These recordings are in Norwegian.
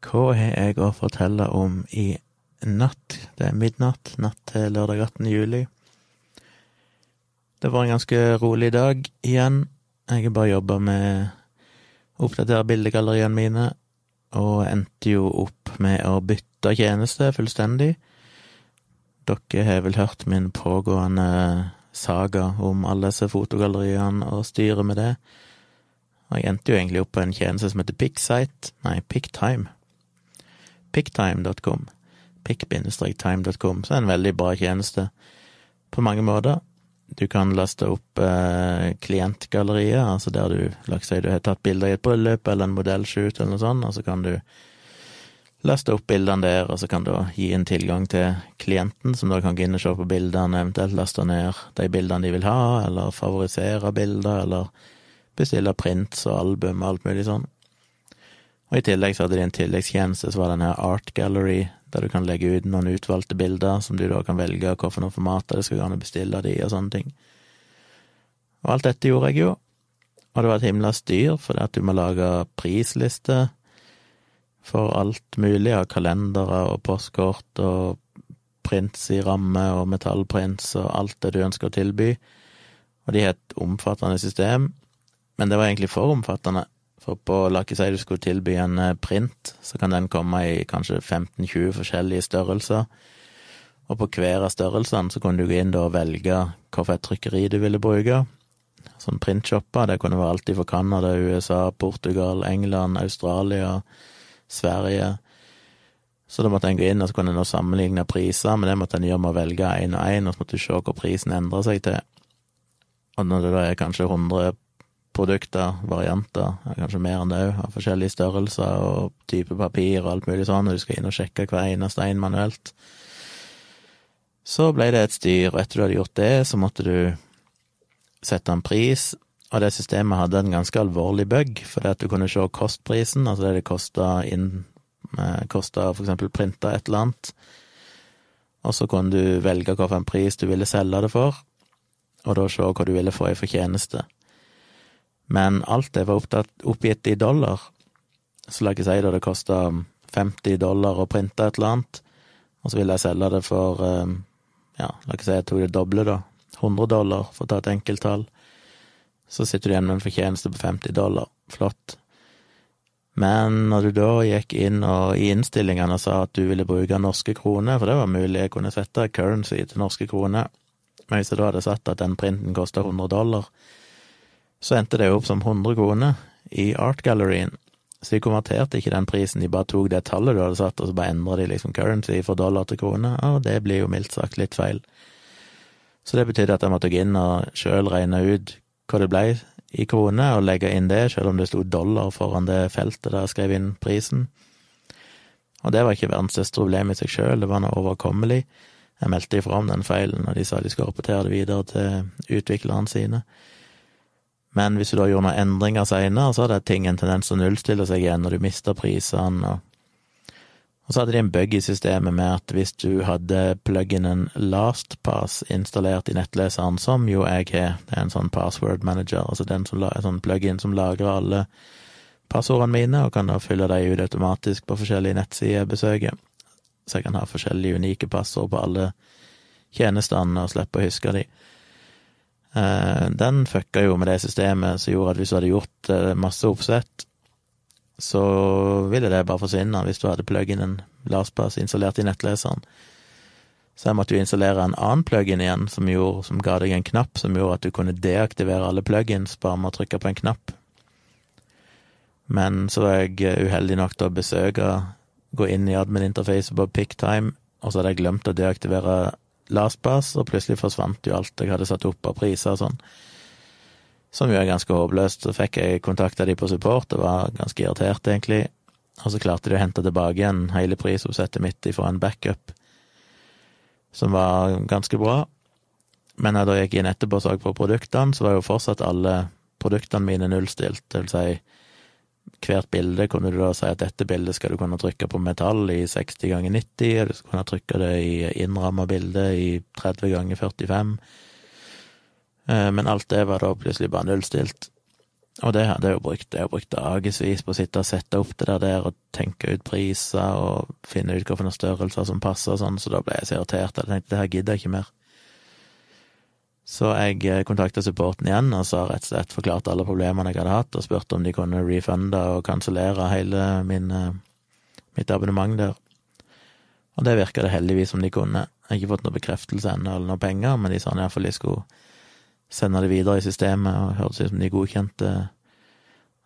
Hva har jeg å fortelle om i natt? Det er midnatt, natt til lørdag 18. juli. Det var en ganske rolig dag igjen. Jeg har bare jobba med å oppdatere bildegalleriene mine, og endte jo opp med å bytte tjeneste fullstendig. Dere har vel hørt min pågående saga om alle disse fotogalleriene og styret med det. Og jeg endte jo egentlig opp på en tjeneste som heter PickSite, nei, PickTime. Picktime.com. Pick-time.com. Så er en veldig bra tjeneste på mange måter. Du kan laste opp eh, klientgalleriet, altså der du, lagt seg, du har tatt bilder i et bryllup eller en modellshoot eller noe sånt, og så kan du laste opp bildene der, og så kan du gi en tilgang til klienten, som da kan gå inn og se på bildene, eventuelt laste ned de bildene de vil ha, eller favorisere bilder, eller bestille prints og album og alt mulig sånn. Og i tillegg så hadde de en tilleggstjeneste, så var det den her Art Gallery, der du kan legge ut noen utvalgte bilder, som du da kan velge hvilke formater det skal gå an å bestille de, og sånne ting. Og alt dette gjorde jeg jo, og det var et himla styr, fordi at du må lage prisliste for alt mulig av kalendere og postkort og prints i ramme og metallprints og alt det du ønsker å tilby, og de har et omfattende system, men det var egentlig for omfattende. For på, la oss si du skulle tilby en print, så kan den komme i kanskje 15-20 forskjellige størrelser. Og på hver av størrelsene så kunne du gå inn og velge hvilket trykkeri du ville bruke. Sånn printshopper, det kunne være alltid for Canada, USA, Portugal, England, Australia, Sverige. Så da måtte en gå inn, og så kunne en sammenligne priser, men det måtte en gjøre med å velge én og én, og så måtte du se hvor prisen endrer seg til. Og når det da er kanskje 100 produkter, varianter, kanskje mer enn det òg, av forskjellige størrelser og type papir og alt mulig sånn, og du skal inn og sjekke hver eneste en manuelt. Så ble det et styr, og etter du hadde gjort det, så måtte du sette en pris, og det systemet hadde en ganske alvorlig bug, fordi at du kunne se kostprisen, altså det det kosta inn Kosta for eksempel printa et eller annet, og så kunne du velge hvilken pris du ville selge det for, og da se hva du ville få i fortjeneste men alt det var opptatt, oppgitt i dollar. Så la jeg si da det kosta 50 dollar å printe et eller annet, og så ville jeg selge det for ja, la ikke si jeg tok det doble, da, 100 dollar, for å ta et enkelttall. Så sitter du igjen med en fortjeneste på 50 dollar. Flott. Men når du da gikk inn og i innstillingene sa at du ville bruke norske kroner, for det var mulig jeg kunne sette currency til norske kroner, men hvis jeg da hadde satt at den printen kosta 100 dollar, så endte det opp som 100 kroner i Art Galleryen. Så de konverterte ikke den prisen, de bare tok det tallet du hadde satt, og så bare endra de liksom currency fra dollar til krone, og det blir jo mildt sagt litt feil. Så det betydde at jeg måtte gå inn og sjøl regne ut hva det ble i kroner, og legge inn det, selv om det sto dollar foran det feltet der jeg skrev inn prisen. Og det var ikke verdens største problem i seg sjøl, det var noe overkommelig. Jeg meldte ifra om den feilen, og de sa de skulle rapportere det videre til utviklerne sine. Men hvis du da gjorde noen endringer seinere, så hadde ting en tendens til å nullstille seg igjen, og du mista prisene. Og, og så hadde de en bug i systemet med at hvis du hadde pluginen LastPass installert i nettleseren, som jo jeg har, det er en sånn password manager, altså den som, en sånn plugin som lagrer alle passordene mine, og kan da fylle dem ut automatisk på forskjellige nettsider besøker. Så jeg kan ha forskjellige unike passord på alle tjenestene og slippe å huske de. Den fucka jo med det systemet som gjorde at hvis du hadde gjort masse oppsett, så ville det bare forsvinne hvis du hadde plug-in-en LastPass installert i nettleseren. Så jeg måtte jo installere en annen plug-in igjen, som, gjorde, som ga deg en knapp som gjorde at du kunne deaktivere alle plug-ins bare med å trykke på en knapp. Men så var jeg uheldig nok til å besøke, gå inn i admin-interfacet på PickTime, og så hadde jeg glemt å deaktivere LastPass, og plutselig forsvant jo alt jeg hadde satt opp av priser og sånn. Som jo er ganske håpløst. Så fikk jeg kontakta de på support og var ganske irritert, egentlig. Og så klarte de å hente tilbake igjen hele prisoppsettet mitt ifra en backup, som var ganske bra. Men da jeg gikk inn etterpå og så på produktene, så var jo fortsatt alle produktene mine nullstilt. Det vil si, hvert bilde kunne du da si at dette bildet skal du kunne trykke på metall i 60 ganger 90, og du skal kunne trykke det i innramma bilde i 30 ganger 45. Men alt det var da plutselig bare nullstilt. Og det hadde jeg jo brukt. Jeg har brukt dagevis på å sitte og sette opp det der, der og tenke ut priser og finne ut hvilke størrelser som passer og sånn, så da ble jeg så irritert. Jeg tenkte det her gidder jeg ikke mer. Så jeg eh, kontakta supporten igjen og så rett og slett forklarte alle problemene jeg hadde hatt, og spurte om de kunne refunde og kansellere hele min, eh, mitt abonnement der. Og det virka det heldigvis som de kunne. Jeg har ikke fått noen bekreftelse ennå eller noen penger, men de sa iallfall de skulle sende det videre i systemet, og hørtes ut som de godkjente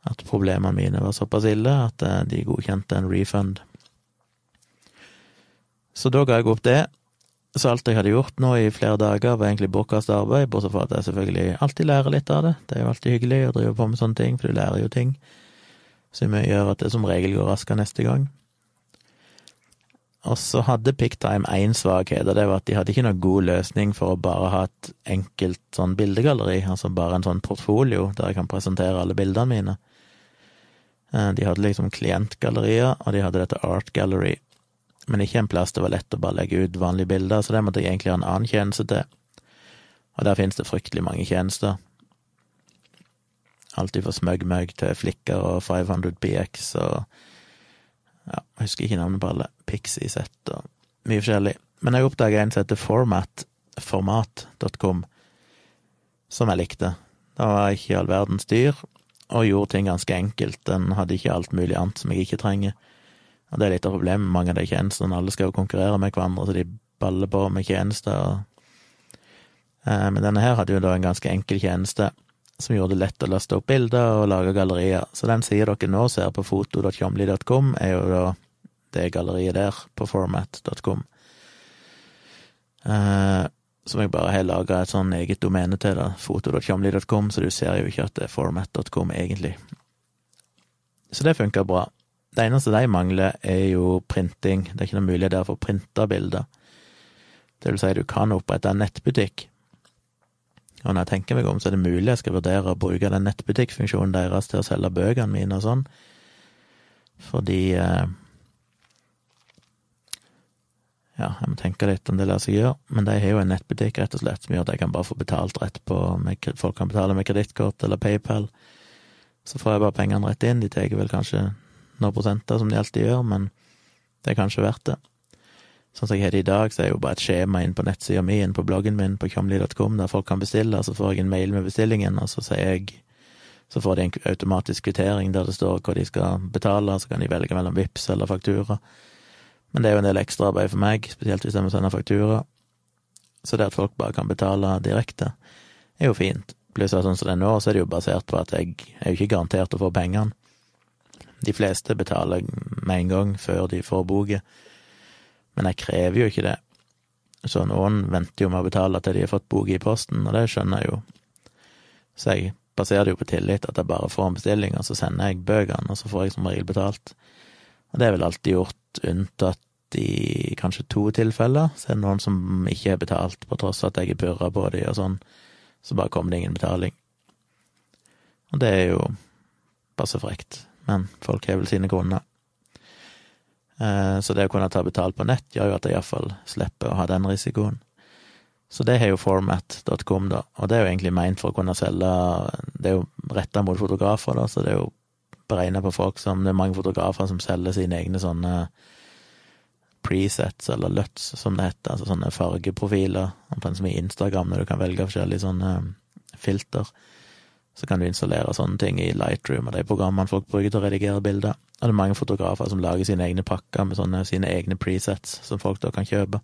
at problemene mine var såpass ille at eh, de godkjente en refund. Så da ga jeg opp det. Så alt jeg hadde gjort nå i flere dager, var egentlig bortkasta arbeid, bortsett fra at jeg selvfølgelig alltid lærer litt av det. Det er jo alltid hyggelig å drive på med sånne ting, for du lærer jo ting som gjør at det som regel går raskere neste gang. Og så hadde Picktime én svakhet, og det var at de hadde ikke noen god løsning for å bare ha et enkelt sånn bildegalleri, altså bare en sånn portfolio der jeg kan presentere alle bildene mine. Eh, de hadde liksom klientgallerier, og de hadde dette Art Gallery, men ikke en plass det var lett å bare legge ut vanlige bilder, så det måtte jeg egentlig ha en annen tjeneste til. Og der finnes det fryktelig mange tjenester. Alltid fra SmugMug til Flikker og 500PX og ja, jeg husker ikke navnet på alle. Pixie Set og mye forskjellig. Men jeg oppdaga en som heter Format, format.com, som jeg likte. Da var ikke all verdens dyr, og gjorde ting ganske enkelt. Den hadde ikke alt mulig annet som jeg ikke trenger. Og det er litt av problemet med mange av de tjenestene. Alle skal jo konkurrere med hverandre, så de baller på med tjenester. Eh, men denne her hadde jo da en ganske enkel tjeneste som gjorde det lett å laste opp bilder og lage gallerier. Så den sida dere nå ser på foto.tjomli.com, er jo da det galleriet der, på format.com. Eh, som jeg bare har laga et sånn eget domene til, da, foto.tjomli.com, så du ser jo ikke at det er format.com egentlig. Så det funker bra. Det eneste de mangler, er jo printing. Det er ikke noe mulighet der for å printe bilder. Det vil si, du kan opprette en nettbutikk og når jeg tenker meg om, så er det mulig jeg skal vurdere å bruke den nettbutikkfunksjonen deres til å selge bøkene mine og sånn, fordi eh, Ja, jeg må tenke litt om det lar seg gjøre, men de har jo en nettbutikk, rett og slett, som gjør at jeg kan bare få betalt rett på med, Folk kan betale med kredittkort eller PayPal. Så får jeg bare pengene rett inn. De tar vel kanskje noen prosenter, som de alltid gjør, men det er kanskje verdt det. Sånn som jeg har det i dag, så er det jo bare et skjema inn på nettsida mi, inn på bloggen min på kjomli.com, der folk kan bestille, så får jeg en mail med bestillingen, og så sier jeg Så får de en automatisk kvittering der det står hva de skal betale, så kan de velge mellom VIPS eller faktura. Men det er jo en del ekstraarbeid for meg, spesielt hvis jeg må sende faktura. Så det at folk bare kan betale direkte, er jo fint. Pluss at sånn som det er nå, så er det jo basert på at jeg er jo ikke garantert å få pengene. De fleste betaler med en gang før de får boka. Men jeg krever jo ikke det. Så noen venter jo med å betale til de har fått boka i posten, og det skjønner jeg jo. Så jeg baserer det jo på tillit, at jeg bare får en bestilling, og så sender jeg bøkene, og så får jeg som regel betalt. Og det er vel alltid gjort, unntatt i kanskje to tilfeller. Så er det noen som ikke har betalt, på tross av at jeg har purra på de og sånn. Så bare kommer det ingen betaling. Og det er jo passe frekt. Men folk har vel sine grunner. Eh, så det å kunne ta betalt på nett gjør jo at jeg iallfall slipper å ha den risikoen. Så det har jo format.com, da, og det er jo egentlig meint for å kunne selge Det er jo retta mot fotografer, da, så det er jo beregna på folk som Det er mange fotografer som selger sine egne sånne presets, eller LUTs, som det heter, altså sånne fargeprofiler, omtrent som i Instagram, når du kan velge forskjellige sånne filter. Så kan du installere sånne ting i Lightroom og de programmene folk bruker til å redigere bilder. Og det er mange fotografer som lager sine egne pakker med sånne, sine egne presets som folk da kan kjøpe.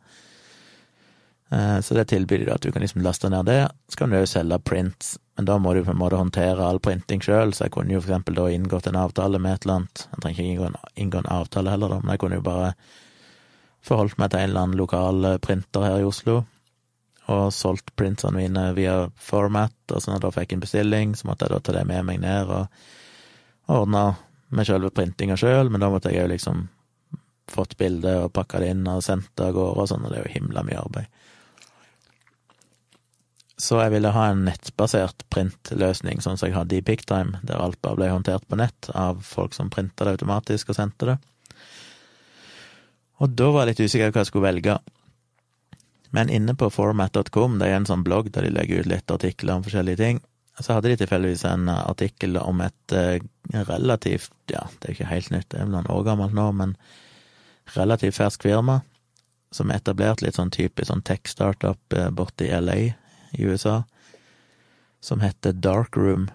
Eh, så det tilbyr de at du kan liksom laste ned det. Så kan du jo selge prints, men da må du på en måte håndtere all printing sjøl, så jeg kunne jo for eksempel da inngått en avtale med et eller annet. Jeg trenger ikke inngå en, inngå en avtale heller, da, men jeg kunne jo bare forholdt meg til en eller annen lokal printer her i Oslo og solgt printsene mine via format, og sånn at jeg da fikk en bestilling, så måtte jeg da ta det med meg ned og ordne med selve printinga sjøl, men da måtte jeg jo liksom fått bildet og pakka det inn og sendt det av gårde og sånn, og det er jo himla mye arbeid. Så jeg ville ha en nettbasert printløsning, sånn som jeg hadde i Picktime, der alt bare ble håndtert på nett av folk som printa det automatisk og sendte det. Og da var jeg litt usikker på hva jeg skulle velge. Men inne på format.com, det er en sånn blogg der de legger ut litt artikler om forskjellige ting, så hadde de tilfeldigvis en artikkel om et eh, relativt, ja, det er ikke helt nytt, det er vel noen år gammelt nå, men relativt fersk firma som er etablert litt sånn typisk sånn tech-startup borti LA i USA, som heter Darkroom,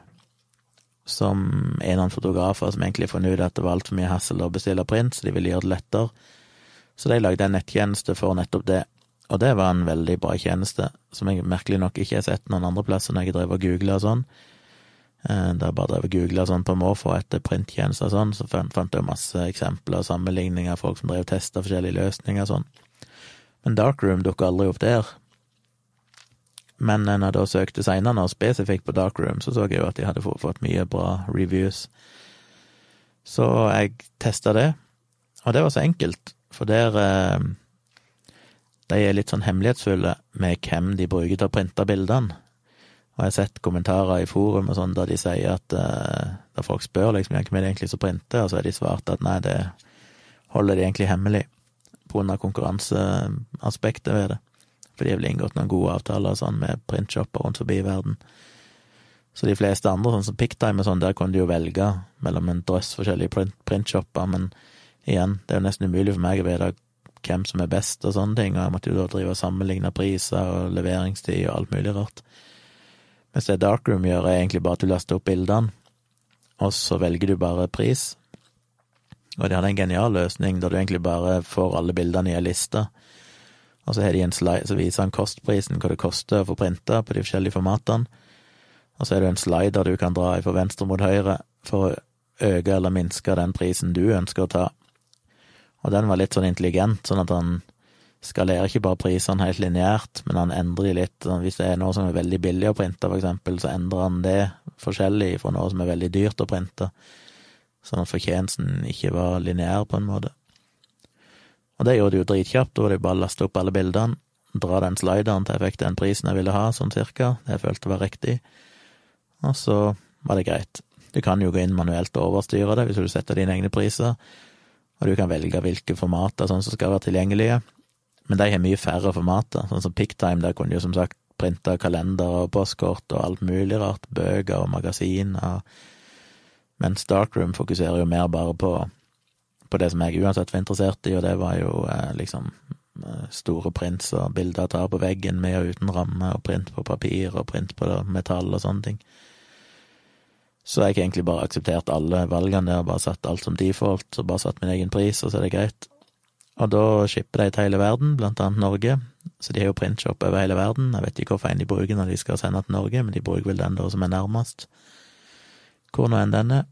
som er noen fotografer som egentlig fant ut at det var altfor mye hassle å bestille print, så de ville gjøre det lettere. Så de lagde en nettjeneste for nettopp det, og det var en veldig bra tjeneste, som jeg merkelig nok ikke har sett noen andre plasser når jeg drev og googla og sånn. Eh, da jeg bare drev og googla sånn på måfå etter printtjenester og sånn, så fant jeg masse eksempler og sammenligninger av folk som drev og testa forskjellige løsninger og sånn. Men Darkroom dukka aldri opp der. Men når jeg da søkte seinere, spesifikt på Darkroom, så så jeg jo at de hadde fått mye bra reviews. Så jeg testa det, og det var så enkelt, for der eh, de er litt sånn hemmelighetsfulle med hvem de bruker til å printe bildene. Og jeg har sett kommentarer i forum og sånn der de sier at uh, der folk spør liksom hvem er det egentlig som printer, og så har de svart at nei, det holder de egentlig hemmelig av konkurranseaspektet ved det. For de har vel inngått noen gode avtaler sånn med printshopper rundt forbi verden. Så de fleste andre, sånn som Picktime og sånn, der kan de jo velge mellom en drøss forskjellige print printshopper, men igjen, det er jo nesten umulig for meg å vite hvem som er best og sånne ting, og jeg måtte jo da drive og sammenligne priser og leveringstid og alt mulig rart. Mens det Darkroom gjør, er egentlig bare at du laster opp bildene, og så velger du bare pris. Og de hadde en genial løsning der du egentlig bare får alle bildene i ei liste, og så har de en slide som viser han kostprisen, hva det koster å få printa på de forskjellige formatene, og så er det en slider du kan dra fra venstre mot høyre for å øke eller minske den prisen du ønsker å ta. Og den var litt sånn intelligent, sånn at han skalerer ikke bare prisene helt lineært, men han endrer de litt. Sånn, hvis det er noe som er veldig billig å printe, for eksempel, så endrer han det forskjellig fra noe som er veldig dyrt å printe, sånn at fortjenesten ikke var lineær, på en måte. Og det gjorde det jo dritkjapt, da var det bare å laste opp alle bildene, dra den slideren til jeg fikk den prisen jeg ville ha, sånn cirka, det jeg følte var riktig, og så var det greit. Du kan jo gå inn manuelt og overstyre det hvis du setter dine egne priser, og du kan velge hvilke formater sånn som skal være tilgjengelige. Men de har mye færre formater, sånn som Picktime, der kunne du som sagt printe kalender og postkort og alt mulig rart, bøker og magasiner, mens Darkroom fokuserer jo mer bare på, på det som jeg uansett var interessert i, og det var jo eh, liksom eh, store prints og bilder jeg tar på veggen med og uten ramme, og print på papir og print på metall og sånne ting. Så jeg har egentlig bare akseptert alle valgene der, bare satt alt som default, og bare satt min egen pris, og så er det greit. Og da shipper de til hele verden, blant annet Norge, så de har jo printshop over hele verden. Jeg vet ikke hvorfor en de bruker når de skal sende til Norge, men de bruker vel den da som er nærmest, hvor nå enn den er.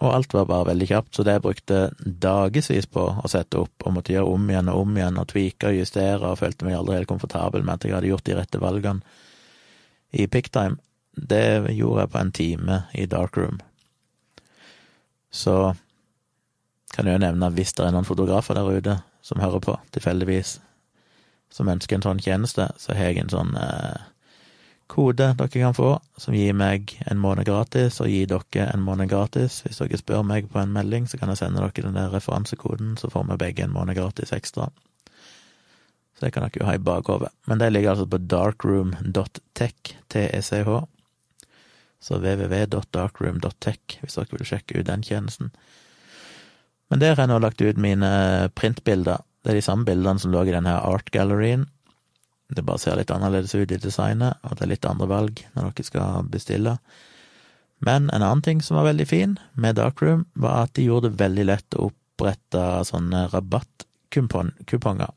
Og alt var bare veldig kjapt, så det jeg brukte dagevis på å sette opp, og måtte gjøre om igjen og om igjen, og tweake og justere, og følte meg aldri helt komfortabel med at jeg hadde gjort de rette valgene i Picktime, det gjorde jeg på en time i Darkroom. Så kan jeg jo nevne at hvis det er noen fotografer der ute som hører på, tilfeldigvis, som ønsker en sånn tjeneste, så har jeg en sånn eh, kode dere kan få, som gir meg en måned gratis, og gir dere en måned gratis. Hvis dere spør meg på en melding, så kan jeg sende dere den der referansekoden, så får vi begge en måned gratis ekstra. Så det kan dere jo ha i bakhodet. Men det ligger altså på darkroom.tech, T-E-C-H, så www.darkroom.tech hvis dere vil sjekke ut den tjenesten. Men der har jeg nå lagt ut mine printbilder. Det er de samme bildene som lå i denne art gallerien. Det bare ser litt annerledes ut i designet, og det er litt andre valg når dere skal bestille. Men en annen ting som var veldig fin med Darkroom, var at de gjorde det veldig lett å opprette sånne rabattkuponger.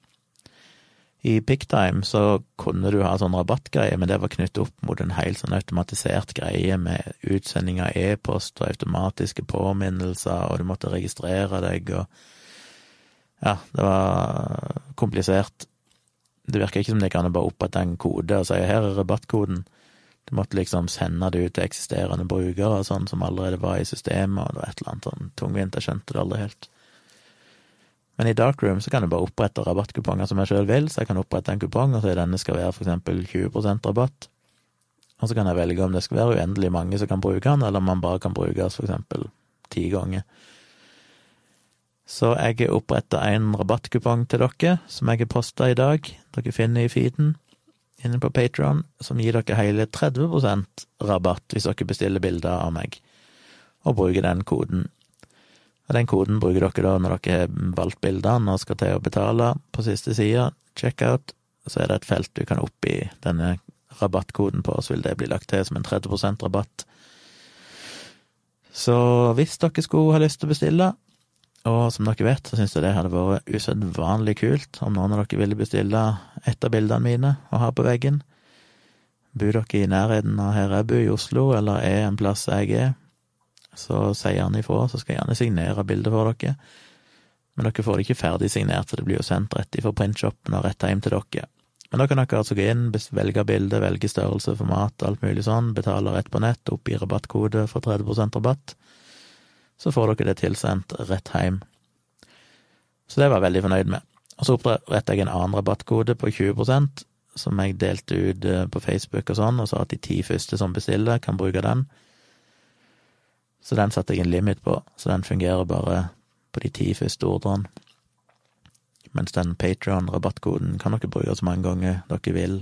I Picktime så kunne du ha sånn rabattgreie, men det var knyttet opp mot en helt sånn automatisert greie med utsending av e-post og automatiske påminnelser, og du måtte registrere deg og Ja, det var komplisert. Det virker ikke som det kan bare opprette en kode og si 'her er rabattkoden'. Du måtte liksom sende det ut til eksisterende brukere og sånn som allerede var i systemet, og det var et eller annet sånn tungvint, jeg skjønte det aldri helt. Men i Darkroom så kan jeg bare opprette rabattkuponger som jeg sjøl vil, så jeg kan opprette en kupong, og så denne skal være for eksempel 20% rabatt. Og så kan jeg velge om det skal være uendelig mange som kan bruke den, eller om man bare kan brukes for eksempel ti ganger. Så jeg har oppretta en rabattkupong til dere, som jeg har posta i dag. Dere finner i feeden. inne på Patron, som gir dere hele 30% rabatt hvis dere bestiller bilder av meg, og bruker den koden. Den koden bruker dere da når dere har valgt bildene og skal til å betale på siste side, checkout, så er det et felt du kan oppgi denne rabattkoden på, så vil det bli lagt til som en 30% rabatt. Så hvis dere skulle ha lyst til å bestille, og som dere vet, så syns jeg det hadde vært usedvanlig kult om noen av dere ville bestille et av bildene mine og ha på veggen. Bor dere i nærheten av her jeg bor, i Oslo, eller er en plass jeg er, så sier gjerne ifra, så skal jeg gjerne signere bildet for dere. Men dere får det ikke ferdig signert, så det blir jo sendt rett ifra printshopen og rett hjem til dere. Men da kan dere altså gå inn, velge bilde, velge størrelse, format, alt mulig sånn, betale rett på nett, oppgi rabattkode for 30% rabatt. Så får dere det tilsendt rett hjem. Så det var jeg veldig fornøyd med. Og så oppretter jeg en annen rabattkode på 20% som jeg delte ut eh, på Facebook og sånn, og sa at de ti første som bestiller, kan bruke den. Så den satte jeg en limit på, så den fungerer bare på de ti første ordrene. Mens den Patron-rabattkoden kan dere bruke så mange ganger dere vil,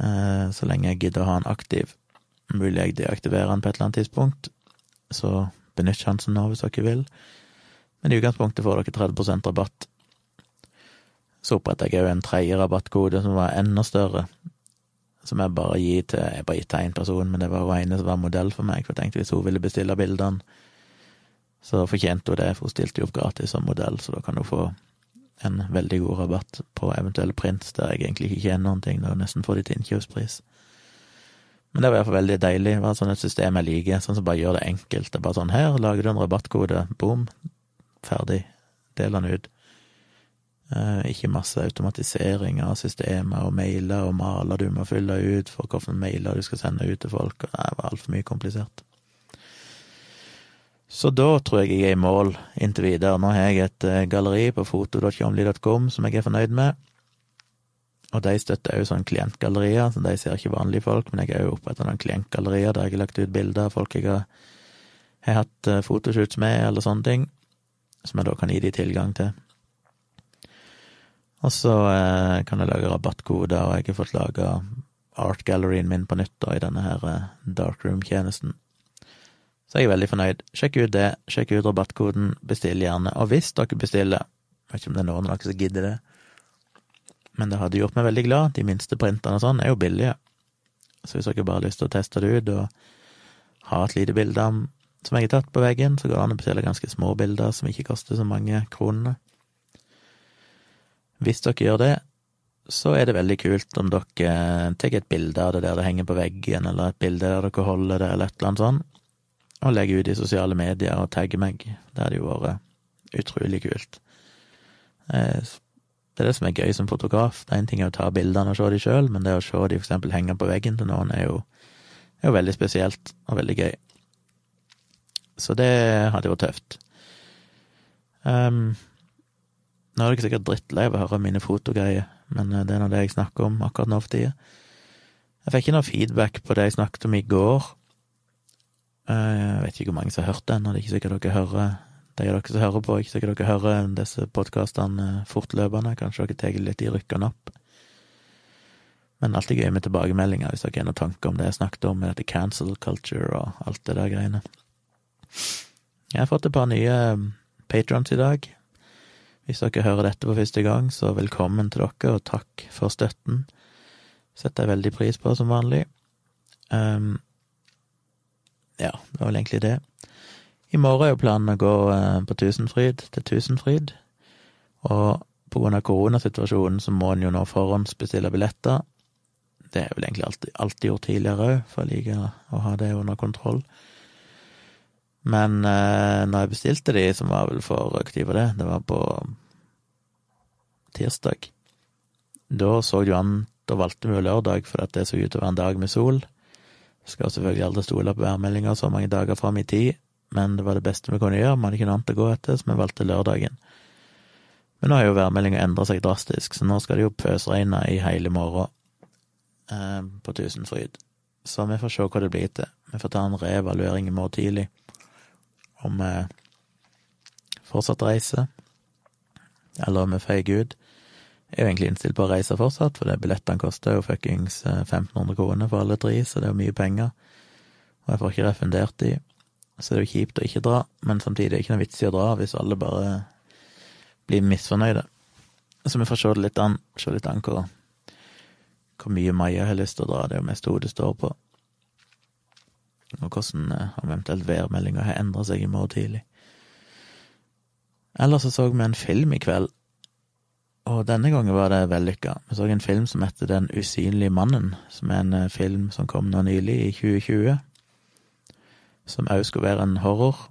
eh, så lenge jeg gidder å ha den aktiv. Mulig jeg deaktiverer den på et eller annet tidspunkt, så benytt sjansen nå hvis dere vil. Men i utgangspunktet får dere 30 rabatt. Så oppretter jeg òg en tredje rabattkode som var enda større, som jeg bare gir til Jeg bare gitt til én person, men det var hun ene som var modell for meg, for jeg tenkte hvis hun ville bestille bildene, så fortjente hun det, for hun stilte jo opp gratis som modell, så da kan hun få en veldig god rabatt på eventuelle prints der jeg egentlig ikke tjener noen ting, da nesten får de til innkjøpspris. Men det var iallfall veldig deilig. Det var sånn et system jeg liker, sånn som bare gjør det enkelt. Det er bare sånn her, lager du en rabattkode, boom, ferdig, del den ut. Eh, ikke masse automatisering av systemer og mailer og maler du må fylle ut for hvilke mailer du skal sende ut til folk, og det var altfor mye komplisert. Så da tror jeg jeg er i mål inntil videre. Nå har jeg et eh, galleri på foto.tjomli.com som jeg er fornøyd med. Og de støtter òg sånn klientgallerier, så de ser ikke vanlige folk, men jeg har òg oppretta noen klientgallerier der jeg har lagt ut bilder av folk jeg har, har hatt eh, fotoshoots med, eller sånne ting, som jeg da kan gi de tilgang til. Og så eh, kan jeg lage rabattkoder, og jeg har fått laga art galleryen min på nytt da, i denne her eh, darkroom-tjenesten. Så jeg er veldig fornøyd. Sjekk ut det, sjekk ut rabattkoden, bestill gjerne. Og hvis dere bestiller, vet ikke om det er noen av dere som gidder det, men det hadde gjort meg veldig glad, de minste printene og sånn er jo billige. Så hvis dere bare har lyst til å teste det ut og ha et lite bilde som jeg har tatt på veggen, så går det an å bestille ganske små bilder som ikke koster så mange kronene. Hvis dere gjør det, så er det veldig kult om dere tar et bilde av det der det henger på veggen, eller et bilde der dere holder det, eller et eller annet sånt, og legger ut i sosiale medier og tagger meg. Det hadde jo vært utrolig kult. Eh, det er det som er gøy som fotograf. Det er en ting å ta bildene og se de sjøl, men det å se de for eksempel henge på veggen til noen er jo, er jo veldig spesielt og veldig gøy. Så det hadde vært tøft. Um, nå er dere sikkert drittlei av å høre mine fotogreier, men eh, det er nå det jeg snakker om akkurat nå for tida. Jeg fikk ikke noe feedback på det jeg snakket om i går, Eh, jeg vet ikke hvor mange som har hørt den, og det er ikke sikkert dere hører de av dere som hører på, ikke sikkert dere hører disse podkastene fortløpende. Kanskje dere tar litt i rykkene opp. Men alltid gøy med tilbakemeldinger hvis dere har noen tanker om det jeg snakket om, med dette cancel culture og alt det der greiene. Jeg har fått et par nye patrons i dag. Hvis dere hører dette for første gang, så velkommen til dere, og takk for støtten. Setter jeg veldig pris på, som vanlig. Um, ja, det var vel egentlig det. I morgen er jo planen å gå eh, på Tusenfryd, til Tusenfryd. Og på grunn av koronasituasjonen så må en jo nå forhåndsbestille billetter. Det er vel egentlig alltid, alltid gjort tidligere òg, for jeg liker å ha det under kontroll. Men eh, når jeg bestilte de, som var vel for aktiv det, det var på tirsdag, da så jo an Da valgte vi jo lørdag, for at det så ut til å være en dag med sol. Skal selvfølgelig aldri stole på værmeldinga så mange dager fram i tid, men det var det beste vi kunne gjøre, vi hadde ikke noe annet å gå etter, så vi valgte lørdagen. Men nå har jo værmeldinga endra seg drastisk, så nå skal det jo pøsregne i hele morgen eh, på Tusenfryd. Så vi får se hva det blir til. Vi får ta en reevaluering i morgen tidlig om vi fortsatt reiser, eller om vi feiger ut. er jo egentlig innstilt på å reise fortsatt, for det billettene koster jo fuckings 1500 kroner for alle tre, så det er jo mye penger. Og jeg får ikke refundert de, så det er jo kjipt å ikke dra, men samtidig er det ikke noe vits i å dra hvis alle bare blir misfornøyde. Så vi får se det litt an, se litt an hvor, hvor mye Maja har lyst til å dra, det er jo mest hun det står på. Og hvordan om eventuelt værmeldinga har endra seg i morgen tidlig. Ellers så vi en film i kveld, og denne gangen var det vellykka. Vi så en film som heter Den usynlige mannen, som er en film som kom nå nylig, i 2020. Som òg skulle være en horror,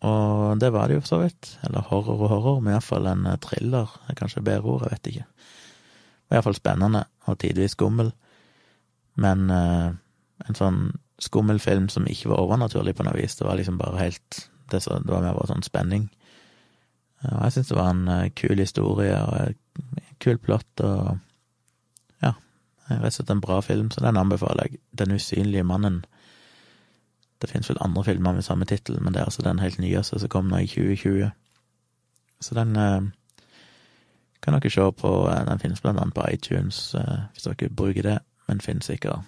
og det var det jo for så vidt. Eller horror og horror, men iallfall en thriller. er Kanskje bedre ord, jeg vet ikke. Det var iallfall spennende, og tidvis skummel. Men uh, en sånn skummel film som ikke var overnaturlig på noe vis. Det var liksom bare helt Det, var mer bare sånn spenning. Og jeg syns det var en uh, kul historie og en kul plott og ja, rett og slett en bra film, så den anbefaler jeg. Den usynlige mannen. Det finnes vel andre filmer med samme tittel, men det er altså den helt nyeste som kom nå i 2020. Så den kan dere se på. Den finnes blant annet på iTunes, hvis dere bruker det, men finnes sikkert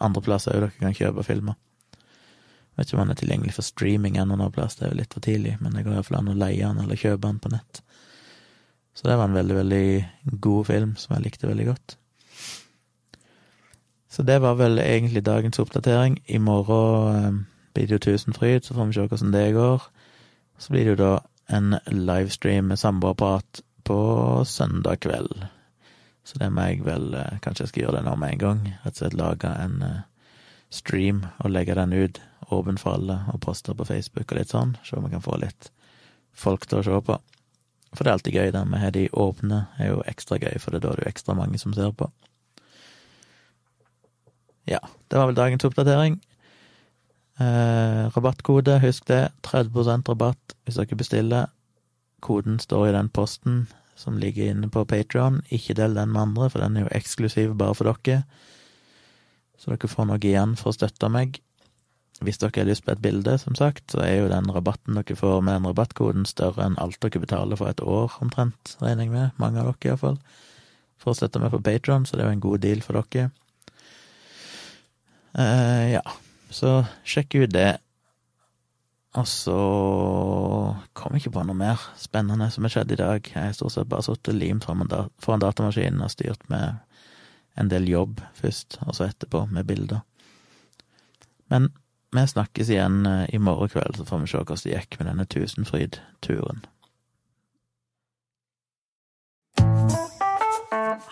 andre plasser òg dere kan kjøpe filmer. Jeg vet ikke om han er tilgjengelig for streaming ennå noen plass, det er jo litt for tidlig, men det går iallfall an å leie han eller kjøpe han på nett. Så det var en veldig, veldig god film som jeg likte veldig godt. Så det var vel egentlig dagens oppdatering. I morgen eh, blir det jo Tusenfryd, så får vi se hvordan det går. Så blir det jo da en livestream med samboerprat på søndag kveld. Så det må jeg vel eh, Kanskje jeg skal gjøre det nå med en gang. Rett og slett lage en eh, stream og legge den ut åpen for alle, og poste på Facebook og litt sånn. Se om vi kan få litt folk til å se på. For det er alltid gøy, det vi har de åpne, er jo ekstra gøy, for det er da det er ekstra mange som ser på. Ja, det var vel dagens oppdatering. Eh, rabattkode, husk det. 30% rabatt hvis dere bestiller. Koden står i den posten som ligger inne på Patron. Ikke del den med andre, for den er jo eksklusiv bare for dere. Så dere får noe igjen for å støtte meg. Hvis dere har lyst på et bilde, som sagt, så er jo den rabatten dere får med den rabattkoden, større enn alt dere betaler for et år, omtrent, regner jeg med. Mange av dere, iallfall. For å støtte meg på Patron, så det er jo en god deal for dere. Uh, ja, så sjekk ut det. Og så kom jeg ikke på noe mer spennende som har skjedd i dag. Jeg har stort sett bare sittet limt foran datamaskinen og styrt med en del jobb først, og så etterpå med bilder. Men vi snakkes igjen eh, i morgen kveld, så får vi se hvordan det gikk med denne Tusenfryd-turen.